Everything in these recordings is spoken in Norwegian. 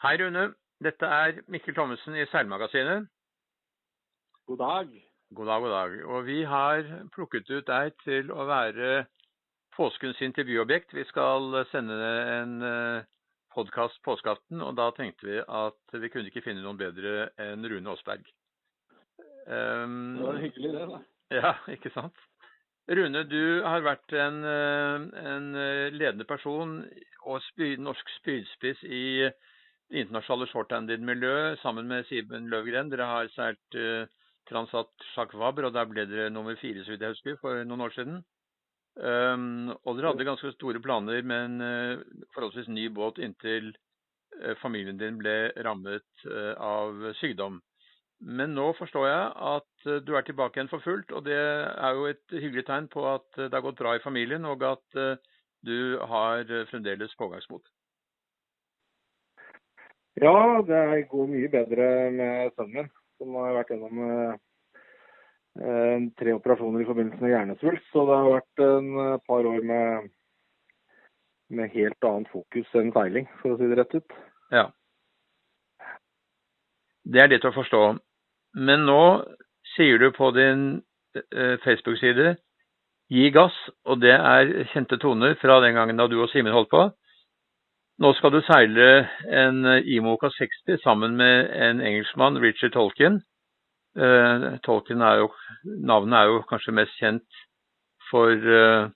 Hei, Rune. Dette er Mikkel Thommessen i Seilmagasinet. God dag. God dag, god dag. Og vi har plukket ut deg til å være påskens intervjuobjekt. Vi skal sende en podkast påskeaften, og da tenkte vi at vi kunne ikke finne noen bedre enn Rune Aasberg. Um, det var hyggelig, det, da. Ja, ikke sant? Rune, du har vært en, en ledende person og spyd, norsk spydspiss i internasjonale shorthanded-miljøet sammen med Siben Løvgren. Dere har seilt uh, Transat Jacques Vabre, og der ble dere nummer fire, så vidt jeg husker, for noen år siden. Um, og dere hadde ganske store planer med en uh, forholdsvis ny båt inntil uh, familien din ble rammet av sykdom. Men nå forstår jeg at du er tilbake igjen for fullt, og det er jo et hyggelig tegn på at det har gått bra i familien, og at du har fremdeles pågangsmot. Ja, det går mye bedre med sønnen min, som har vært gjennom eh, tre operasjoner i forbindelse med hjernesvulst. Så det har vært en eh, par år med, med helt annet fokus enn seiling, for å si det rett ut. Ja. Det er lett å forstå. Men nå sier du på din eh, Facebook-side gi gass, og det er kjente toner fra den gangen da du og Simen holdt på. Nå skal du seile en Imoca 60 sammen med en engelskmann, Richard Tolkien. Uh, Tolkien er jo, Navnet er jo kanskje mest kjent for uh,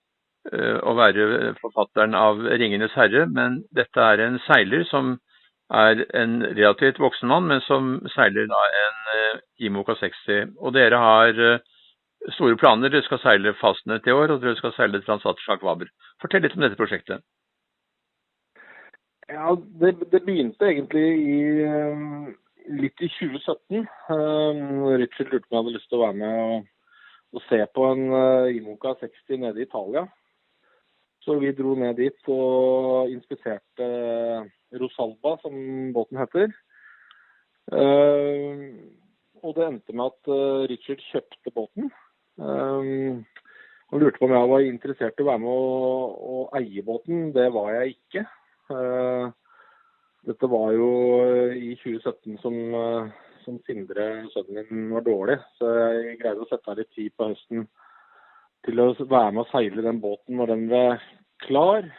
uh, å være forfatteren av 'Ringenes herre', men dette er en seiler som er en relativt voksen mann, men som seiler da en Imoca 60. Og dere har store planer. Dere skal seile Fastnet i år, og dere skal seile Transat Waber. Fortell litt om dette prosjektet. Ja, det, det, begynte egentlig i, eh, litt i 2017. Eh, Richard lurte på om jeg hadde lyst til å være med og, og se på en uh, Imoca 60 nede i Italia. Så vi dro ned dit og inspiserte Rosalba, som båten heter. Uh, og det endte med at uh, Richard kjøpte båten. Uh, han lurte på om jeg var interessert i å være med og, å eie båten. Det var jeg ikke. Eh, dette var jo eh, i 2017 som, eh, som Sindre, sønnen min, var dårlig. Så jeg greide å sette av litt tid på høsten til å være med og seile den båten når den ble klar.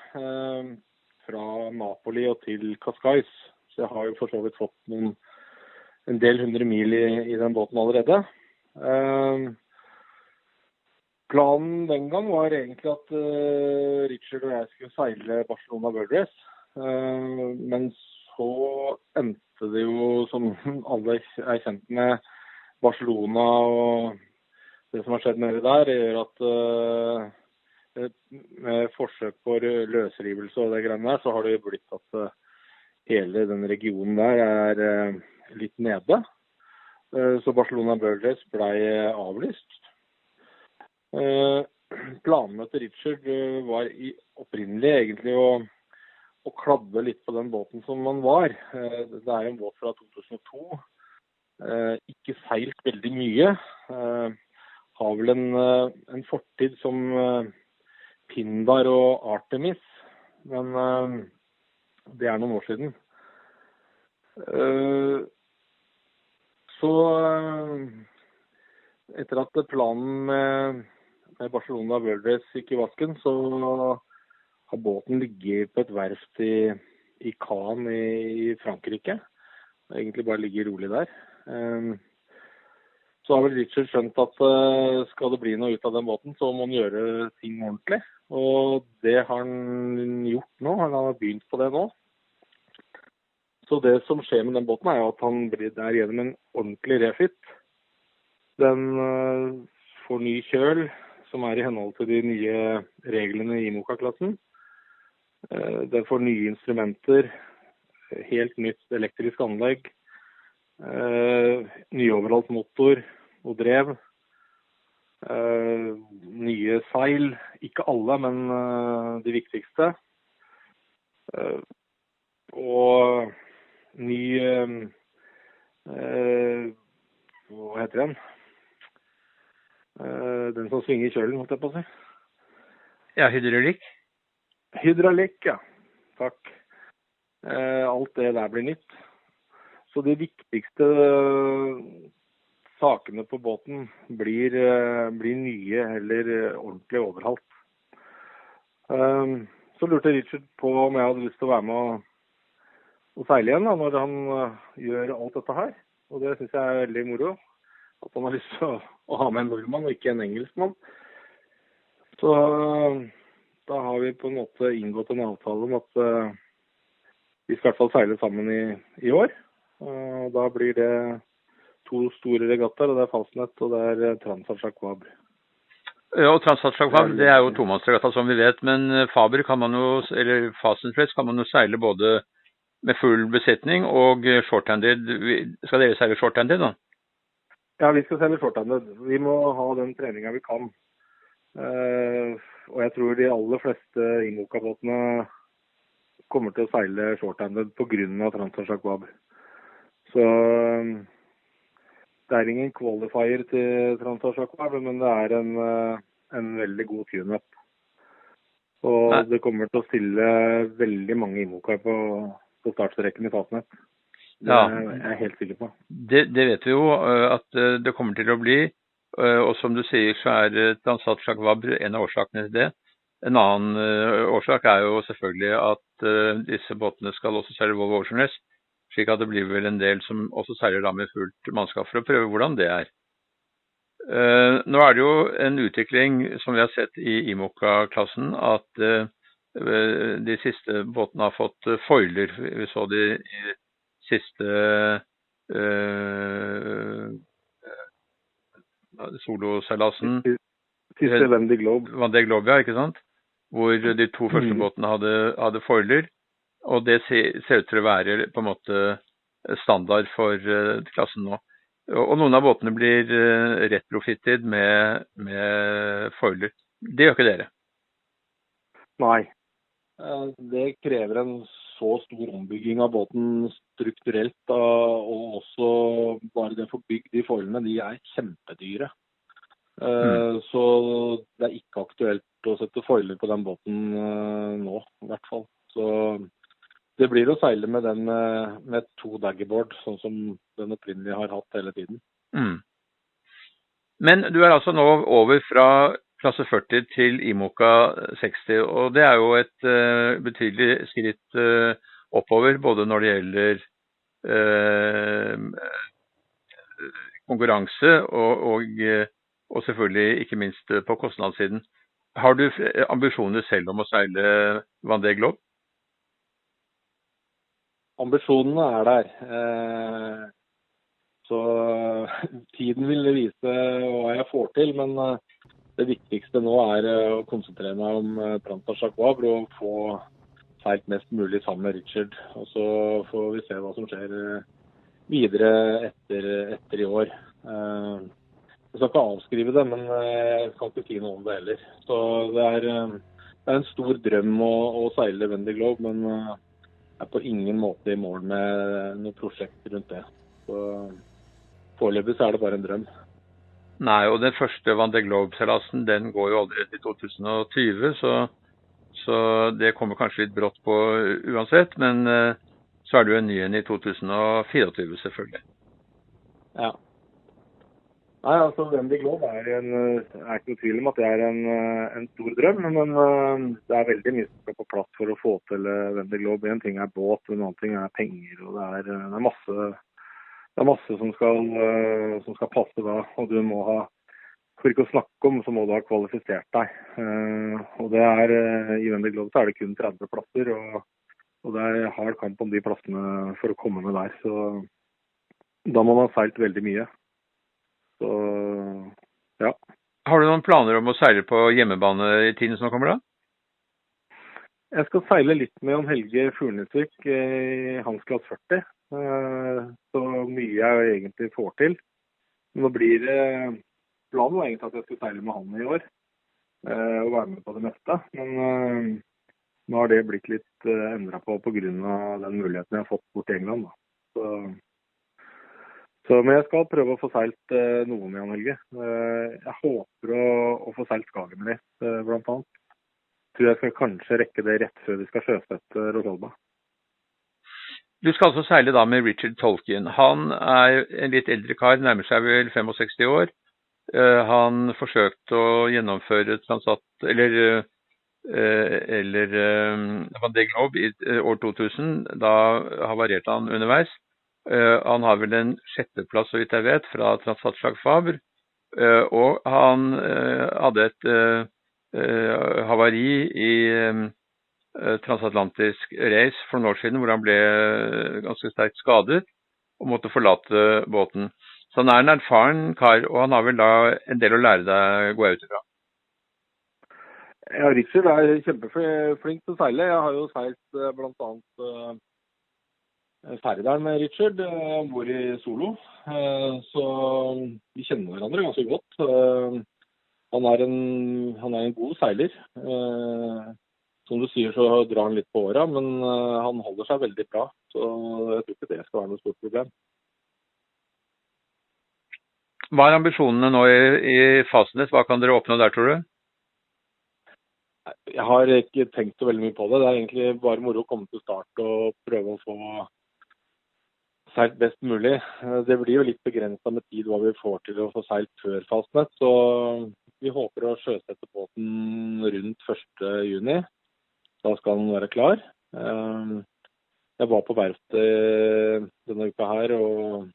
Fra Napoli og til Cascais. Så jeg har jo for så vidt fått noen, en del hundre mil i, i den båten allerede. Planen den gang var egentlig at Richard og jeg skulle seile Barcelona World Race. Eh, men så endte det jo, som alle er kjent med, Barcelona og det som har skjedd nedi der, gjør at uh, med forsøk på løsrivelse og det greiene der, så har det blitt at hele den regionen der er litt nede. så Barcelona Burgers ble avlyst. planene til Richard var opprinnelig egentlig å og kladde litt på den båten som man var. Eh, det er en båt fra 2002. Eh, ikke seilt veldig mye. Eh, har vel en, en fortid som Pindar og Artemis, men det er noen år siden. Så etter at planen med Barcelona World Race gikk i vasken, så har båten ligget på et verft i, i Caen i, i Frankrike. Og egentlig bare ligger rolig der. Um, så har vel Richard skjønt at uh, skal det bli noe ut av den båten, så må han gjøre ting ordentlig. Og det har han gjort nå. Han har begynt på det nå. Så det som skjer med den båten, er at han blir der gjennom en ordentlig refit. Den uh, får ny kjøl, som er i henhold til de nye reglene i Moka-klassen. Eh, den får nye instrumenter, helt nytt elektrisk anlegg, eh, nyoverholdt motor og drev. Eh, nye seil, ikke alle, men de viktigste. Og ny Hva heter den? Den som svinger kjølen, holdt jeg på å si. Ja, hydraulikk? Hydraulikk, ja. Takk. alt det der blir nytt. Så de viktigste sakene på båten blir, blir nye eller ordentlig overholdt. Så lurte Richard på om jeg hadde lyst til å være med og, og seile igjen da, når han gjør alt dette her. Og det syns jeg er veldig moro. At han har lyst til å, å ha med en nordmann og ikke en engelskmann. Så da har vi på en måte inngått en avtale om at uh, vi skal i hvert fall seile sammen i, i år. Uh, da blir det to store regattaer, og det er Fastnet og det er uh, Transat. Ja, og Transat Jacquab det er jo tomannsregatta som vi vet, men Faber kan man jo, eller Fastnet kan man jo seile både med full besetning og shorthanded. Skal dere seile shorthanded da? Ja, vi skal seile shorthanded. Vi må ha den treninga vi kan. Uh, og jeg tror de aller fleste Imoca-båtene kommer til å seile shorthanded pga. Transat Jacquab. Så um, det er ingen qualifier til Transat Jacquab, men det er en, uh, en veldig god tune-up. Og Nei. det kommer til å stille veldig mange Imoca på, på startstreken i Fastnet. Det ja. er jeg helt sikker på. Det, det, vet vi jo uh, at det kommer til å bli. Eh, og som du sier, så er et ansatt slag VABR en av årsakene til det. En annen uh, årsak er jo selvfølgelig at disse båtene skal også seile Volvo Ocean slik at det blir vel en del som også seiler da med fullt mannskap for å prøve hvordan det er. Nå er det jo en utvikling som vi har sett i Imoca-klassen, at de siste båtene har fått foiler. Vi så de siste soloseilasen. Siste Wendy Globe. Vendée Globe, ja, ikke sant? Hvor de to første mm. båtene hadde, hadde foiler. Og det ser, ser, ut til å være på en måte standard for uh, klassen nå. Og, og, noen av båtene blir uh, retrofitted med, med foiler. Det gjør ikke dere? Nei. Det krever en så stor ombygging av båten strukturelt. Da, og også bare det å få bygd de foilene, de er kjempedyre. Uh, mm. Så det er ikke aktuelt å sette foiler på den båten uh, nå, i hvert fall. Så det blir å seile med den uh, med to daggerboard, sånn som den opprinnelige har hatt hele tiden. Mm. Men du er altså nå over fra klasse 40 til Imoka 60. Og det er jo et uh, betydelig skritt uh, oppover, både når det gjelder eh, konkurranse og, og, og, selvfølgelig ikke minst på kostnadssiden. Har du ambisjoner selv om å seile Vandé Globe? Ambisjonene er der. Så tiden vil vise hva jeg får til. Men det viktigste nå er eh, å konsentrere meg om Pranta eh, for å få seilt mest mulig sammen med Richard. Og så får vi se hva som skjer eh, videre etter, etter i år. Jeg skal ikke avskrive det, men jeg kan ikke si noe om det heller. Så det er, det er en stor drøm å, å seile Wendy Globe, men jeg er på ingen måte i mål med noe prosjekt rundt det. Så Foreløpig er det bare en drøm. Nei, og den første Vendée Globe-seilasen den går jo allerede i 2020, så, så, det kommer kanskje litt brått på uansett. Men uh, så er det jo en ny en i 2024, selvfølgelig. Ja. Nei, altså Wendy Globe er, en, er ikke noe tvil om at det er en, en stor drøm. Men uh, det er veldig mye som skal på plass for å få til Wendy Globe. En ting er båt, en annen ting er penger. og det er, det er masse det er masse som skal, som skal, passe da. Og du må ha For ikke å snakke om, så må du ha kvalifisert deg. Uh, og det er uh, I Vendée Globe er det kun 30 plasser. Og, og, det er hard kamp om de plassene for å komme med der. Så da må man ha seilt veldig mye. Så ja. Har du noen planer om å seile på hjemmebane i tiden som kommer, da? Jeg skal seile litt med Jan Helge Furnesvik i hans klasse 40. Eh, så mye jeg egentlig får til. Nå blir det Planen var egentlig at jeg skulle seile med han i år eh, og være med på det meste. Men eh, nå har det blitt litt endra på pga. den muligheten jeg har fått bort i England. Så, så, men jeg skal prøve å få seilt noe med Jan Helge. Jeg håper å, å få seilt Skagen Skagernes bl.a. Tror jeg skal kanskje rekke det rett før vi skal sjøsette Rosalba. Du skal altså seile da med Richard Tolkien. Han er en litt eldre kar, nærmer seg vel 65 år. Uh, han forsøkte å gjennomføre Transat, eller, uh, eller uh, Van de Globe i år 2000. Da havarerte han underveis. han har vel en sjetteplass, så vidt jeg vet, fra Transat Slag Faber. og han hadde et havari i Eh, transatlantisk race for noen år siden hvor han ble eh, ganske sterkt skadet og måtte forlate båten. Så han er en erfaren kar, og han har vel da en del å lære deg, gå ut ifra? Ja, Richard er kjempeflink til å seile. Jeg har jo seilt eh, bl.a. Uh, Færøyeren med Richard om bord i Solo. så vi kjenner hverandre ganske godt. han, er en, han er en god seiler. Som du sier, så drar han litt på åra, men han holder seg veldig bra. Så jeg tror ikke det skal være noe stort problem. Hva er ambisjonene nå i, i Fastnett? Hva kan dere oppnå der, tror du? Jeg har ikke tenkt så veldig mye på det. Det er egentlig bare moro å komme til start og prøve å få seilt best mulig. Det blir jo litt begrensa med tid hva vi får til å få seilt før Fastnett. Så vi håper å sjøsette båten rundt 1.6. Da skal den være klar. Ehm, jeg var på verftet denne uka her og,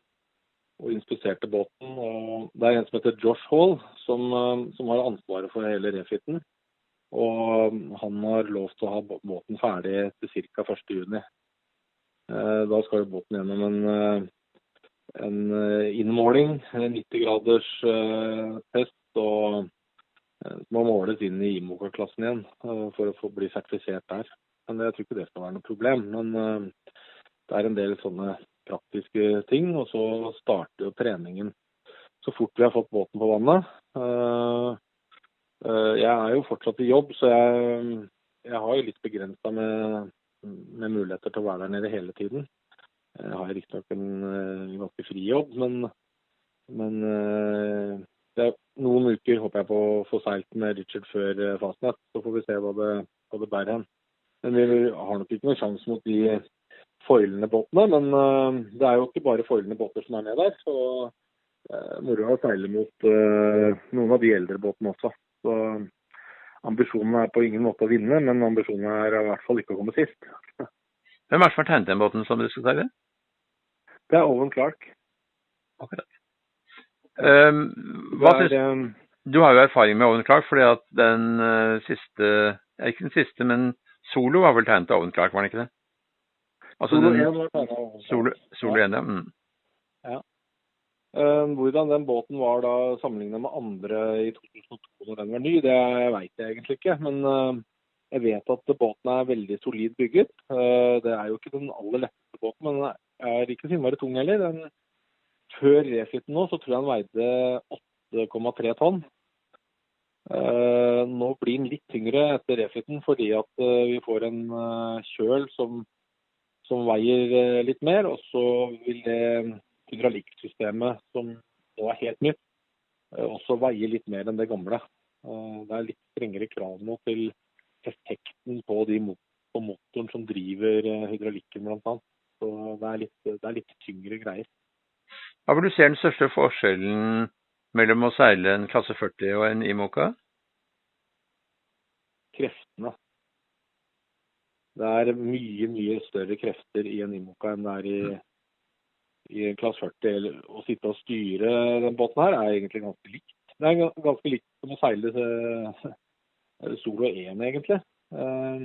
og inspiserte båten. og Det er en som heter Josh Hall, som, ehm, som har ansvaret for hele refiten. Og han har lov til å ha båten ferdig til ca. 1.6. Ehm, da skal båten gjennom en, eh, en eh, innmåling, 90 graders eh, test. og Eh, må måles inn i IMOKA-klassen igjen eh, for å få bli sertifisert der. Men jeg tror ikke det skal være noe problem. Men eh, det er en del sånne praktiske ting. Og så starter jo treningen så fort vi har fått båten på vannet. Jeg er jo fortsatt i jobb, så jeg, jeg har jo litt begrensa med, med, muligheter til å være der nede hele tiden. Jeg har riktignok en ganske fri jobb, men, men er noen uker håper jeg på å få seilt med Richard før Fastnett. Så får vi se hva det, hva det bærer hen. Men vi har nok ikke noen sjanse mot de foilende båtene. Men uh, det er jo ikke bare foilende båter som er med der. Så uh, å seile mot uh, noen av de eldre båtene også. Så ambisjonen er på ingen måte å vinne, men ambisjonen er i hvert fall ikke å komme sist. Hvem er det som har tegnet den båten som du skal seile? Det er Owen Clark. Akkurat. Um, hva er, synes, du har jo erfaring med Owen Clark, fordi at den siste Ikke den siste, men Solo var vel tegnet av Owen Clark, var den ikke det? Altså, solo 1 var tegna Solo, solo 1, ja. Mm. ja. Uh, hvordan den båten var da sammenlignet med andre i 2002 når den var ny, det veit jeg egentlig ikke. Men uh, jeg vet at båten er veldig solid bygget. Uh, det er jo ikke den aller letteste båten, men den er ikke så innmari tung heller. Den før refiten nå, så tror jeg den veide 8,3 tonn. Nå blir den litt tyngre etter refiten fordi at uh, vi får en uh, kjøl som, som, veier litt mer. Og så vil det hydraulikksystemet, som nå er helt nytt, også veie litt mer enn det gamle. det er litt strengere krav nå til effekten på, de på motoren som driver hydraulikken bl.a. Så det er, litt, det er litt tyngre greier. Hva vil du se den største forskjellen mellom å seile en klasse 40 og en Imoka? Kreftene. Det er mye, mye større krefter i en Imoca enn det er i, i en klasse 40. Å sitte og styre den båten her er egentlig ganske likt. Det er ganske likt som å seile Solo 1, egentlig. Eh,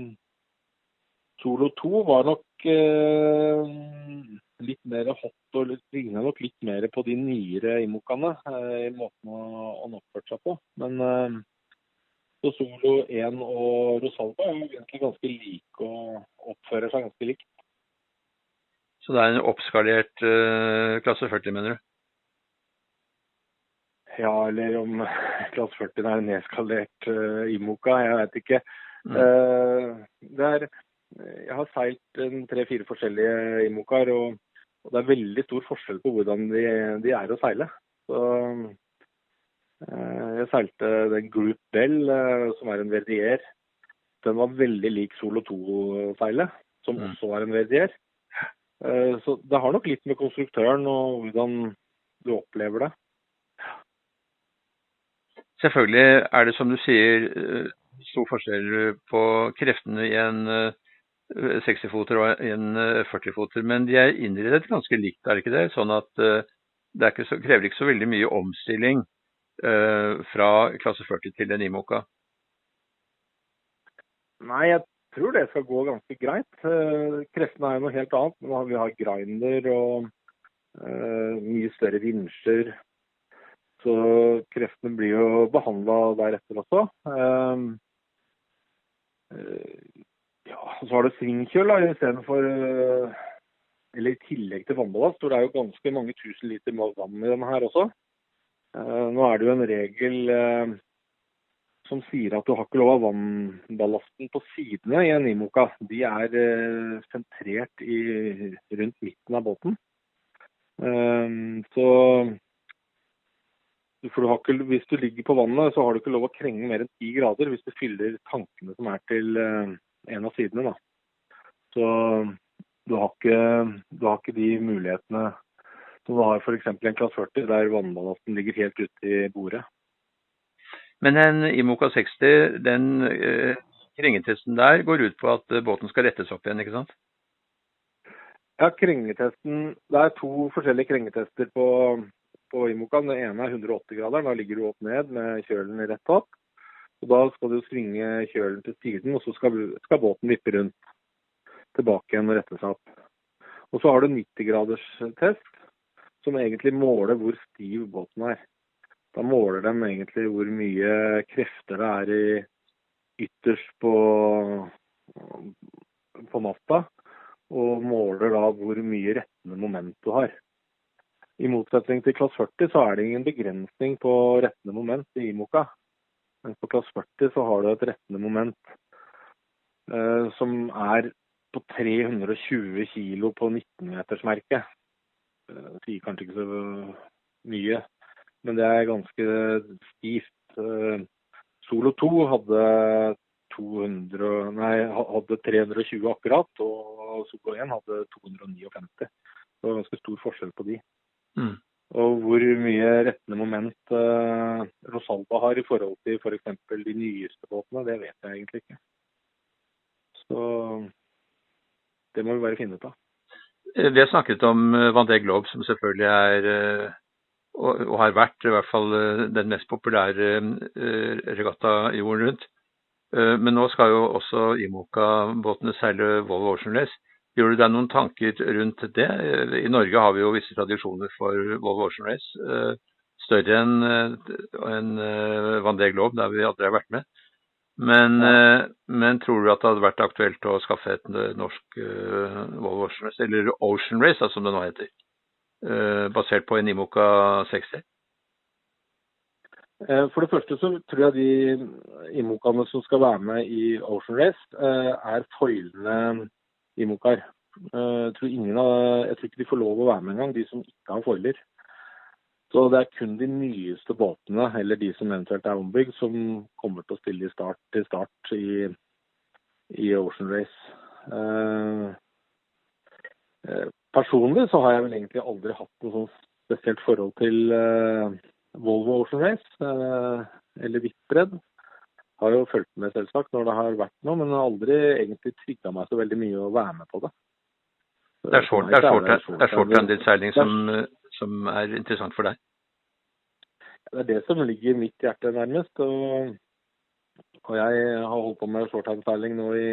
Solo 2 var nok eh, litt mer hot og ligna nok litt mer på de nyere Imokaene eh, i måten han oppførte seg på. Men eh, så Solo 1 og Rosalba er jo egentlig ganske like og oppfører seg ganske likt. Så det er en oppskalert uh, klasse 40, mener du? Ja, eller om klasse 40 er nedskalert uh, Imoka, jeg vet ikke. Mm. Uh, er jeg har seilt tre-fire forskjellige Imokaer, og og det er veldig stor forskjell på hvordan de, de er å seile. Så, eh, jeg seilte den Group Bell, eh, som er en Verdier. Den var veldig lik Solo 2-seilet, som mm. også var en Verdier. Eh, så det har nok litt med konstruktøren og hvordan du opplever det. Selvfølgelig er det som du sier eh, stor forskjell på kreftene i en 60-foter og en 40-foter, men de er innredet ganske likt, er det ikke det? Sånn at det ikke så, krever ikke så veldig mye omstilling fra klasse 40 til en IMOKA? Nei, jeg tror det skal gå ganske greit. Uh, kreftene er jo noe helt annet. Men vi har grinder og uh, mye større vinsjer. Så kreftene blir jo behandla deretter også. Ja, så har du svingkjøl istedenfor Eller i tillegg til vannballast, hvor det er jo ganske mange tusen liter vann i denne her også. Nå er det jo en regel som sier at du har ikke lov av vannballasten på sidene i en Imoka. De er eh, sentrert i, rundt midten av båten. Så for du ikke, Hvis du ligger på vannet, så har du ikke lov å krenge mer enn ti grader hvis du fyller tankene som er til en av sidene. da. Så du har ikke, du har ikke de mulighetene som du har f.eks. en klasse 40, der vannballasten ligger helt ute i bordet. Men en Imoka 60, den eh, krengetesten der går ut på at båten skal rettes opp igjen, ikke sant? Ja, krengetesten Det er to forskjellige krengetester på, på Imoca. Den ene er 180-graderen. Da ligger du opp ned med kjølen rett opp. Og Da skal du svinge kjølen til siden, og så skal, skal båten vippe rundt tilbake igjen og rette seg opp. Og så har du 90-graders test, som egentlig måler hvor stiv båten er. Da måler de egentlig hvor mye krefter det er i ytterst på, på matta, og måler da hvor mye rettende moment du har. I motsetning til klasse 40 så er det ingen begrensning på rettende moment i IMOKA. Men på klasse 40 så har du et rettende moment eh, som er på 320 kg på 19-metersmerket. Eh, sier kanskje ikke så mye, men det er ganske stivt. Eh, Solo 2 hadde, 200, nei, hadde 320 akkurat, og Solo 1 hadde 259. Det var ganske stor forskjell på de. Mm. Og hvor mye rettende moment eh, Rosalba har i forhold til f.eks. For de nyeste båtene, det vet jeg egentlig ikke. Så det må vi bare finne ut av. Vi har snakket om Vendée Globe, som selvfølgelig er og, og, har vært i hvert fall eh, den mest populære eh, regatta jorden rundt. Eh, men nå skal jo også Imoca-båtene seile Volvo Ocean Race. Gjør du deg noen tanker rundt det? I Norge har vi jo visse tradisjoner for Volvo Ocean Race. Større enn en Vendée Globe, der vi aldri har vært med. Men, ja. men, tror du at det hadde vært aktuelt å skaffe et norsk Volvo Ocean Race, eller Ocean Race, som det nå heter? uh, basert på en Imoca 60? Eh, for det første så tror jeg de Imocaene som skal være med i Ocean Race, uh, er foilende Imokaer. Jeg tror, av, jeg tror ikke de får lov å være med engang, de som ikke har foiler. Så det er kun de nyeste båtene, eller de som eventuelt er ombygd, som kommer til å stille start, til start i, i Ocean Race. Personlig så har jeg vel egentlig aldri hatt noe sånt spesielt forhold til eh, Volvo Ocean Race eh, eller Hvitbredd. Har jo fulgt med selvsagt når det har vært noe, men har aldri egentlig trigga meg så veldig mye å være med på det. Det er short, det seiling som, som, er interessant for deg? Det er det som ligger i mitt hjerte nærmest. Og, og jeg har holdt på med shorthand-seiling nå i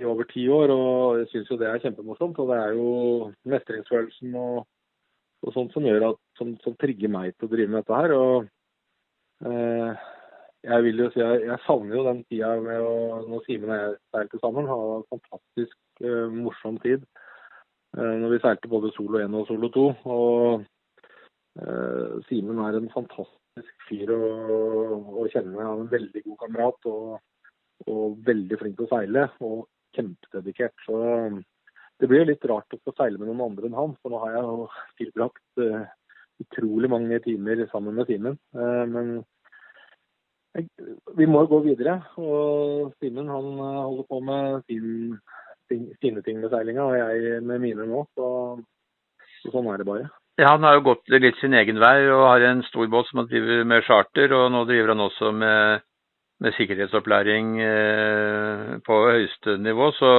i over ti år, og jeg syns jo det er kjempemorsomt. Og det er jo mestringsfølelsen og, og sånt som at, som, som, trigger meg til å drive med dette her. og eh, jeg vil jo si jeg, jeg savner jo den tida med å når Simen og jeg seilte sammen. Ha en fantastisk eh, morsom tid. Eh, når vi seilte både solo 1 og solo 2. Og eh, Simen er en fantastisk fyr å, å kjenne. Han er en veldig god kamerat og, og veldig flink til å seile. Og kjempededikert. Så det blir jo litt rart å få seile med noen andre enn han, for nå har jeg jo tilbrakt uh, utrolig mange timer sammen med Simen. Men vi må gå videre. Og Simen holder på med sin sine ting med seilinga, og jeg med mine nå. Så, så sånn er det bare. Ja, Han har jo gått litt sin egen vei og har en stor båt som han driver med charter. Og nå driver han også med, med sikkerhetsopplæring eh, på høyeste nivå. Så,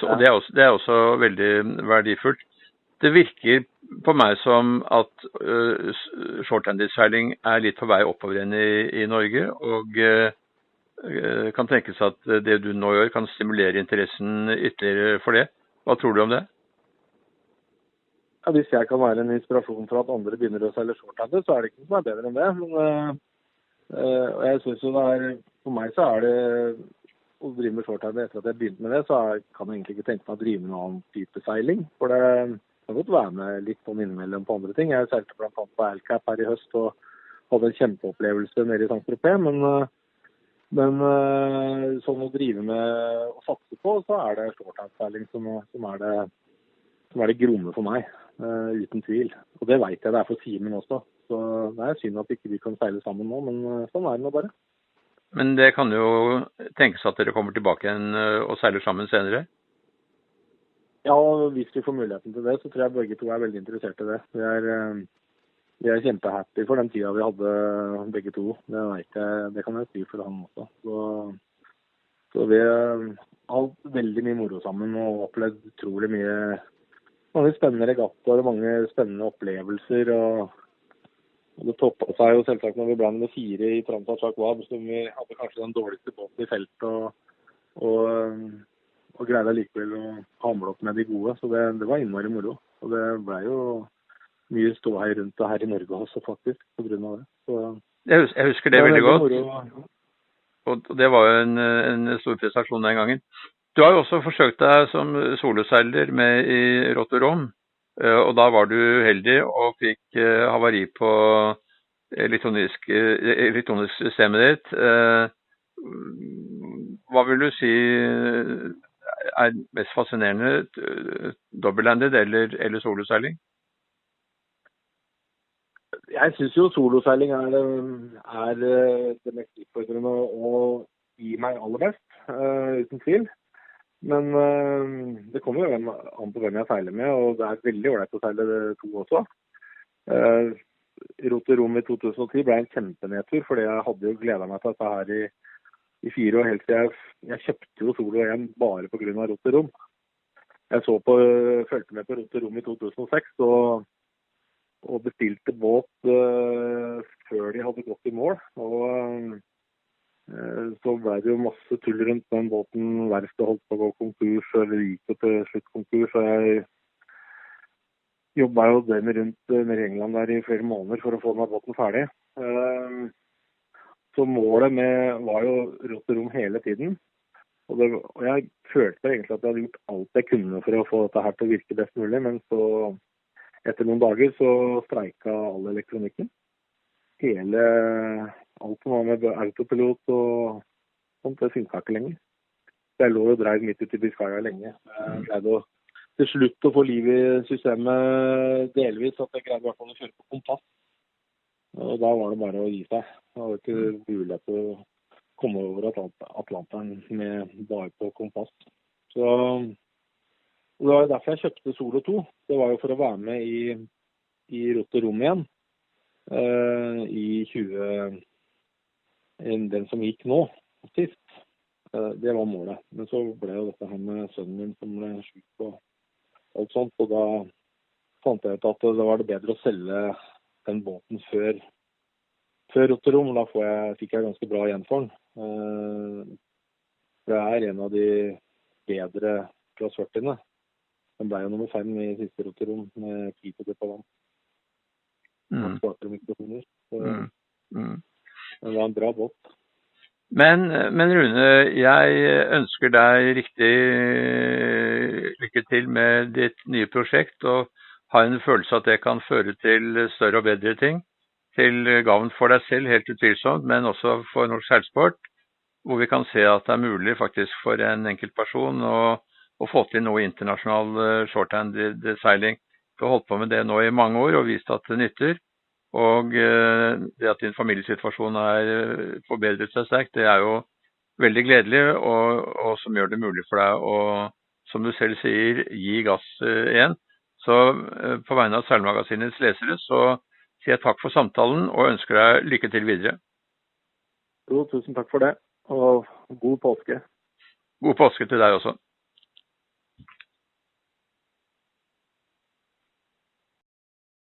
så ja. det, er også, det, er også, veldig verdifullt. Det virker på meg som at uh, shorthanded-seiling er litt på vei oppover igjen i, i Norge. Og uh, kan tenkes at det du nå gjør kan stimulere interessen ytterligere for det. Hva tror du om det? ja, Hvis jeg kan være en inspirasjon for at andre begynner å selge shorthander, så er det ikke noe som er bedre enn det. Men uh, jeg synes jo det er, For meg så er det å drive med shorthander etter at jeg begynte med det, så er, kan jeg egentlig ikke tenke meg å drive med noen annen type seiling. For det kan godt være med litt sånn innimellom på andre ting. Jeg seilte bl.a. på Alcap her i høst og hadde en kjempeopplevelse nede i Saint-Tropez. Men, men sånn å drive med og satse på, så er det shorthandseiling som, som, er det som er det gromme for meg. Uh, uten tvil. Og det veit jeg det er for Simen også. Så det er synd at ikke vi kan seile sammen nå, men uh, sånn er det nå bare. Men det kan jo tenkes at dere kommer tilbake igjen og seiler sammen senere? Ja, hvis vi får muligheten til det, så tror jeg begge to er veldig interessert i det. Vi er, vi er kjempehappy for den tida vi hadde begge to. Det, jeg, det kan jeg si for han også. Så, så vi har hatt veldig mye moro sammen og opplevd utrolig mye mange spennende regattaer og mange spennende opplevelser. og, og Det toppa seg jo selvsagt når vi ble nummer fire i Transat Wab, som vi hadde kanskje den dårligste båten i feltet. Og, og, og greide likevel å hamle opp med de gode. Så det, det var innmari moro. Og det ble jo mye ståhei rundt det her i Norge også, faktisk, pga. det. Så, jeg, husker, jeg husker det, det veldig godt. Moro. Og det var jo en, en stor prestasjon den gangen. Du har jo også forsøkt deg som soloseiler med i Rotterdam. Eh, og da var du uheldig og fikk eh, havari på elektronisk, elektronisk systemet ditt. Eh, hva vil du si er mest fascinerende, dobbeltlanded eller, eller soloseiling? Jeg syns jo soloseiling er, er, det mest utfordrende og gir meg aller best, uten tvil. Men uh, det kommer jo an på hvem jeg seiler med, og det er veldig ålreit å seile to også. Uh, Roter Rom i 2010 ble en kjempenedtur, fordi jeg hadde jo gleda meg til dette her i, i fire år. Helt til jeg, jeg kjøpte jo Solo 1 bare pga. Roter Rom. Jeg så på, fulgte med på Roter Rom i 2006 og, og bestilte båt uh, før de hadde gått i mål. og uh, så ble det jo masse tull rundt den båten. Verftet holdt på å gå konkurs, eller gikk jo til slutt konkurs. og jeg jobba jo døgnet rundt eh, nede i England der i flere måneder for å få den båten ferdig. Uh, så målet med var jo rått rom hele tiden. Og, det, og, jeg følte egentlig at jeg hadde gjort alt jeg kunne for å få dette her til å virke best mulig, men så etter noen dager så streika all elektronikken. Hele alt som var med autopilot og sånt, det funka ikke lenger. Jeg lå og dreiv midt ute i Biscaya lenge. Jeg greide å til slutt å få liv i systemet delvis, at jeg greide i hvert fall å kjøre på kompass. Og da var det bare å gi seg. Det var ikke mulighet til å komme over Atlanteren med bare på kompass. Så det var derfor jeg kjøpte Solo 2. Det var jo for å være med i, i Rotter Rom igjen uh, i 20 den som gikk nå, sist. Uh, det var målet. Men så ble jo dette her med sønnen min som ble syk og alt sånt. Og da fant jeg ut at det var det bedre å selge den båten før, før Rotterdam. Da jeg, fikk jeg ganske bra igjen for den. Uh, det er en av de bedre klass 40-ene. Den ble jo nummer fem i siste roterom, med Kito de vann. Mm. Mm. Mm. Det var en bra båt. Men, men, Rune, jeg ønsker deg riktig lykke til med ditt nye prosjekt. Og har en følelse at det kan føre til større og bedre ting. Til gavn for deg selv, helt utvilsomt, men også for norsk seilsport. Hvor vi kan se at det er mulig faktisk for en enkeltperson å, å få til noe internasjonal eh, shorthand-seiling. Du har holdt på med det nå i mange år og vist at det nytter. Og eh, det at din familiesituasjon har eh, forbedret seg sterkt, det er jo veldig gledelig, og, og, som gjør det mulig for deg å, som du selv sier, gi gass igjen. Så på vegne av Seilmagasinets lesere så sier jeg takk for samtalen og ønsker deg lykke til videre. Jo, tusen takk for det, og god påske. God påske til deg også.